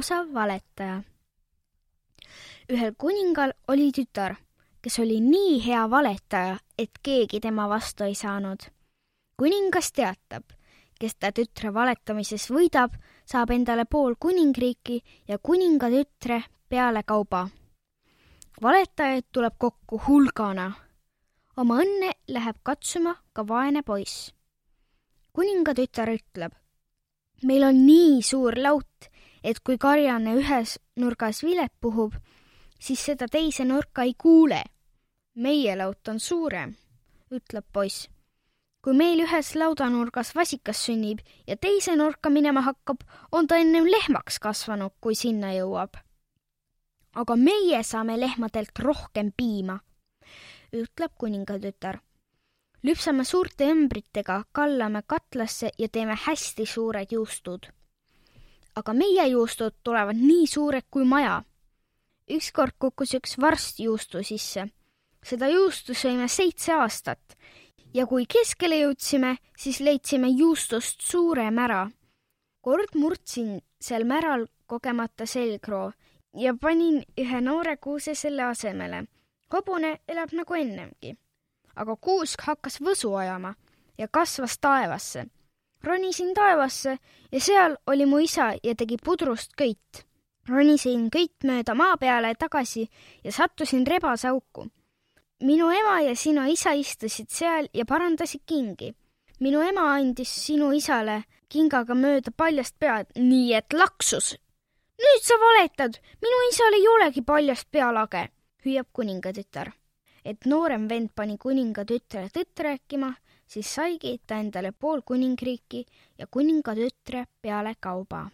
osav valetaja. ühel kuningal oli tütar, kes oli nii hea valetaja, et keegi tema vastu ei saanud. kuningas teatab, kes ta tütre valetamises võidab, saab endale pool kuningriiki ja kuningatütre pealekauba. valetajaid tuleb kokku hulgana. oma õnne läheb katsuma ka vaene poiss. kuningatütar ütleb, meil on nii suur laut, et kui karjane ühes nurgas vilet puhub, siis seda teise nurka ei kuule. meie laut on suurem, ütleb poiss. kui meil ühes laudanurgas vasikas sünnib ja teise nurka minema hakkab, on ta ennem lehmaks kasvanud, kui sinna jõuab. aga meie saame lehmadelt rohkem piima, ütleb kuningatütar lüpsame suurte õmbritega, kallame katlasse ja teeme hästi suured juustud. Aga meie juustud tulevad nii suured kui maja. ükskord kukkus üks varst juustu sisse. seda juustu sõime seitse aastat ja kui keskele jõudsime, siis leidsime juustust suure mära. kord murdsin sel märal kogemata selgroo ja panin ühe noore kuuse selle asemele. hobune elab nagu ennemgi aga kuusk hakkas võsu ajama ja kasvas taevasse. Ronisin taevasse ja seal oli mu isa ja tegi pudrust köit. ronisin köit mööda maa peale tagasi ja sattusin rebasauku. minu ema ja sinu isa istusid seal ja parandasid kingi. minu ema andis sinu isale kingaga mööda paljast pead, nii et laksus. nüüd sa valetad, minu isal ei olegi paljast pealage, hüüab kuningatütar et noorem vend pani kuninga tütre tõtt rääkima, siis saigi ta endale pool kuningriiki ja kuninga tütre peale kauba